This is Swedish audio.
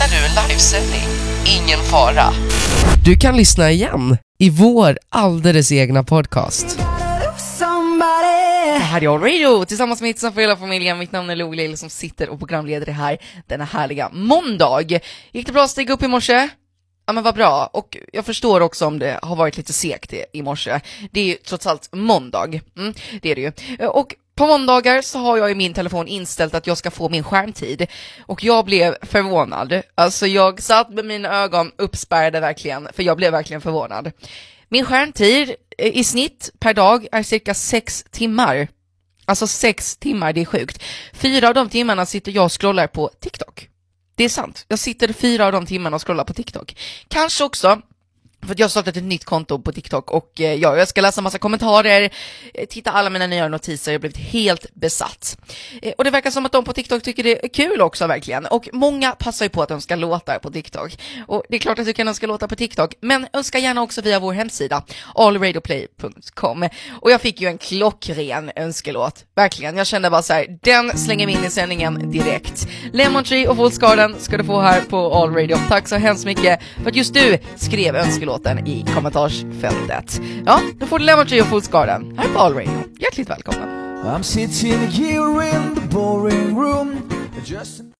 Missar du en livesändning? Ingen fara. Du kan lyssna igen i vår alldeles egna podcast. Det här är All Radio tillsammans med Itza för hela familjen. Mitt namn är Lo Lill som sitter och programleder det här denna härliga måndag. Gick det bra att stiga upp i morse? Ja men vad bra, och jag förstår också om det har varit lite segt i, i morse. Det är ju trots allt måndag, mm, det är det ju. Och på måndagar så har jag i min telefon inställt att jag ska få min skärmtid och jag blev förvånad. Alltså jag satt med mina ögon uppspärrade verkligen, för jag blev verkligen förvånad. Min skärmtid eh, i snitt per dag är cirka sex timmar. Alltså sex timmar, det är sjukt. Fyra av de timmarna sitter jag och scrollar på TikTok. Det är sant, jag sitter fyra av de timmarna och scrollar på TikTok. Kanske också för att jag har startat ett nytt konto på TikTok och eh, ja, jag ska läsa massa kommentarer, eh, titta alla mina nya notiser, jag har blivit helt besatt. Eh, och det verkar som att de på TikTok tycker det är kul också verkligen. Och många passar ju på att önska låtar på TikTok. Och det är klart att du kan önska låtar på TikTok, men önska gärna också via vår hemsida, allradioplay.com. Och jag fick ju en klockren önskelåt, verkligen. Jag kände bara så här, den slänger vi in i sändningen direkt. Lemon Tree och Fool's Garden ska du få här på All Radio. Tack så hemskt mycket för att just du skrev önskelåt låten i kommentarsfältet. Ja, då får du Lemon Tree och Fools här på All Radio. Hjärtligt välkommen! I'm sitting here in the boring room just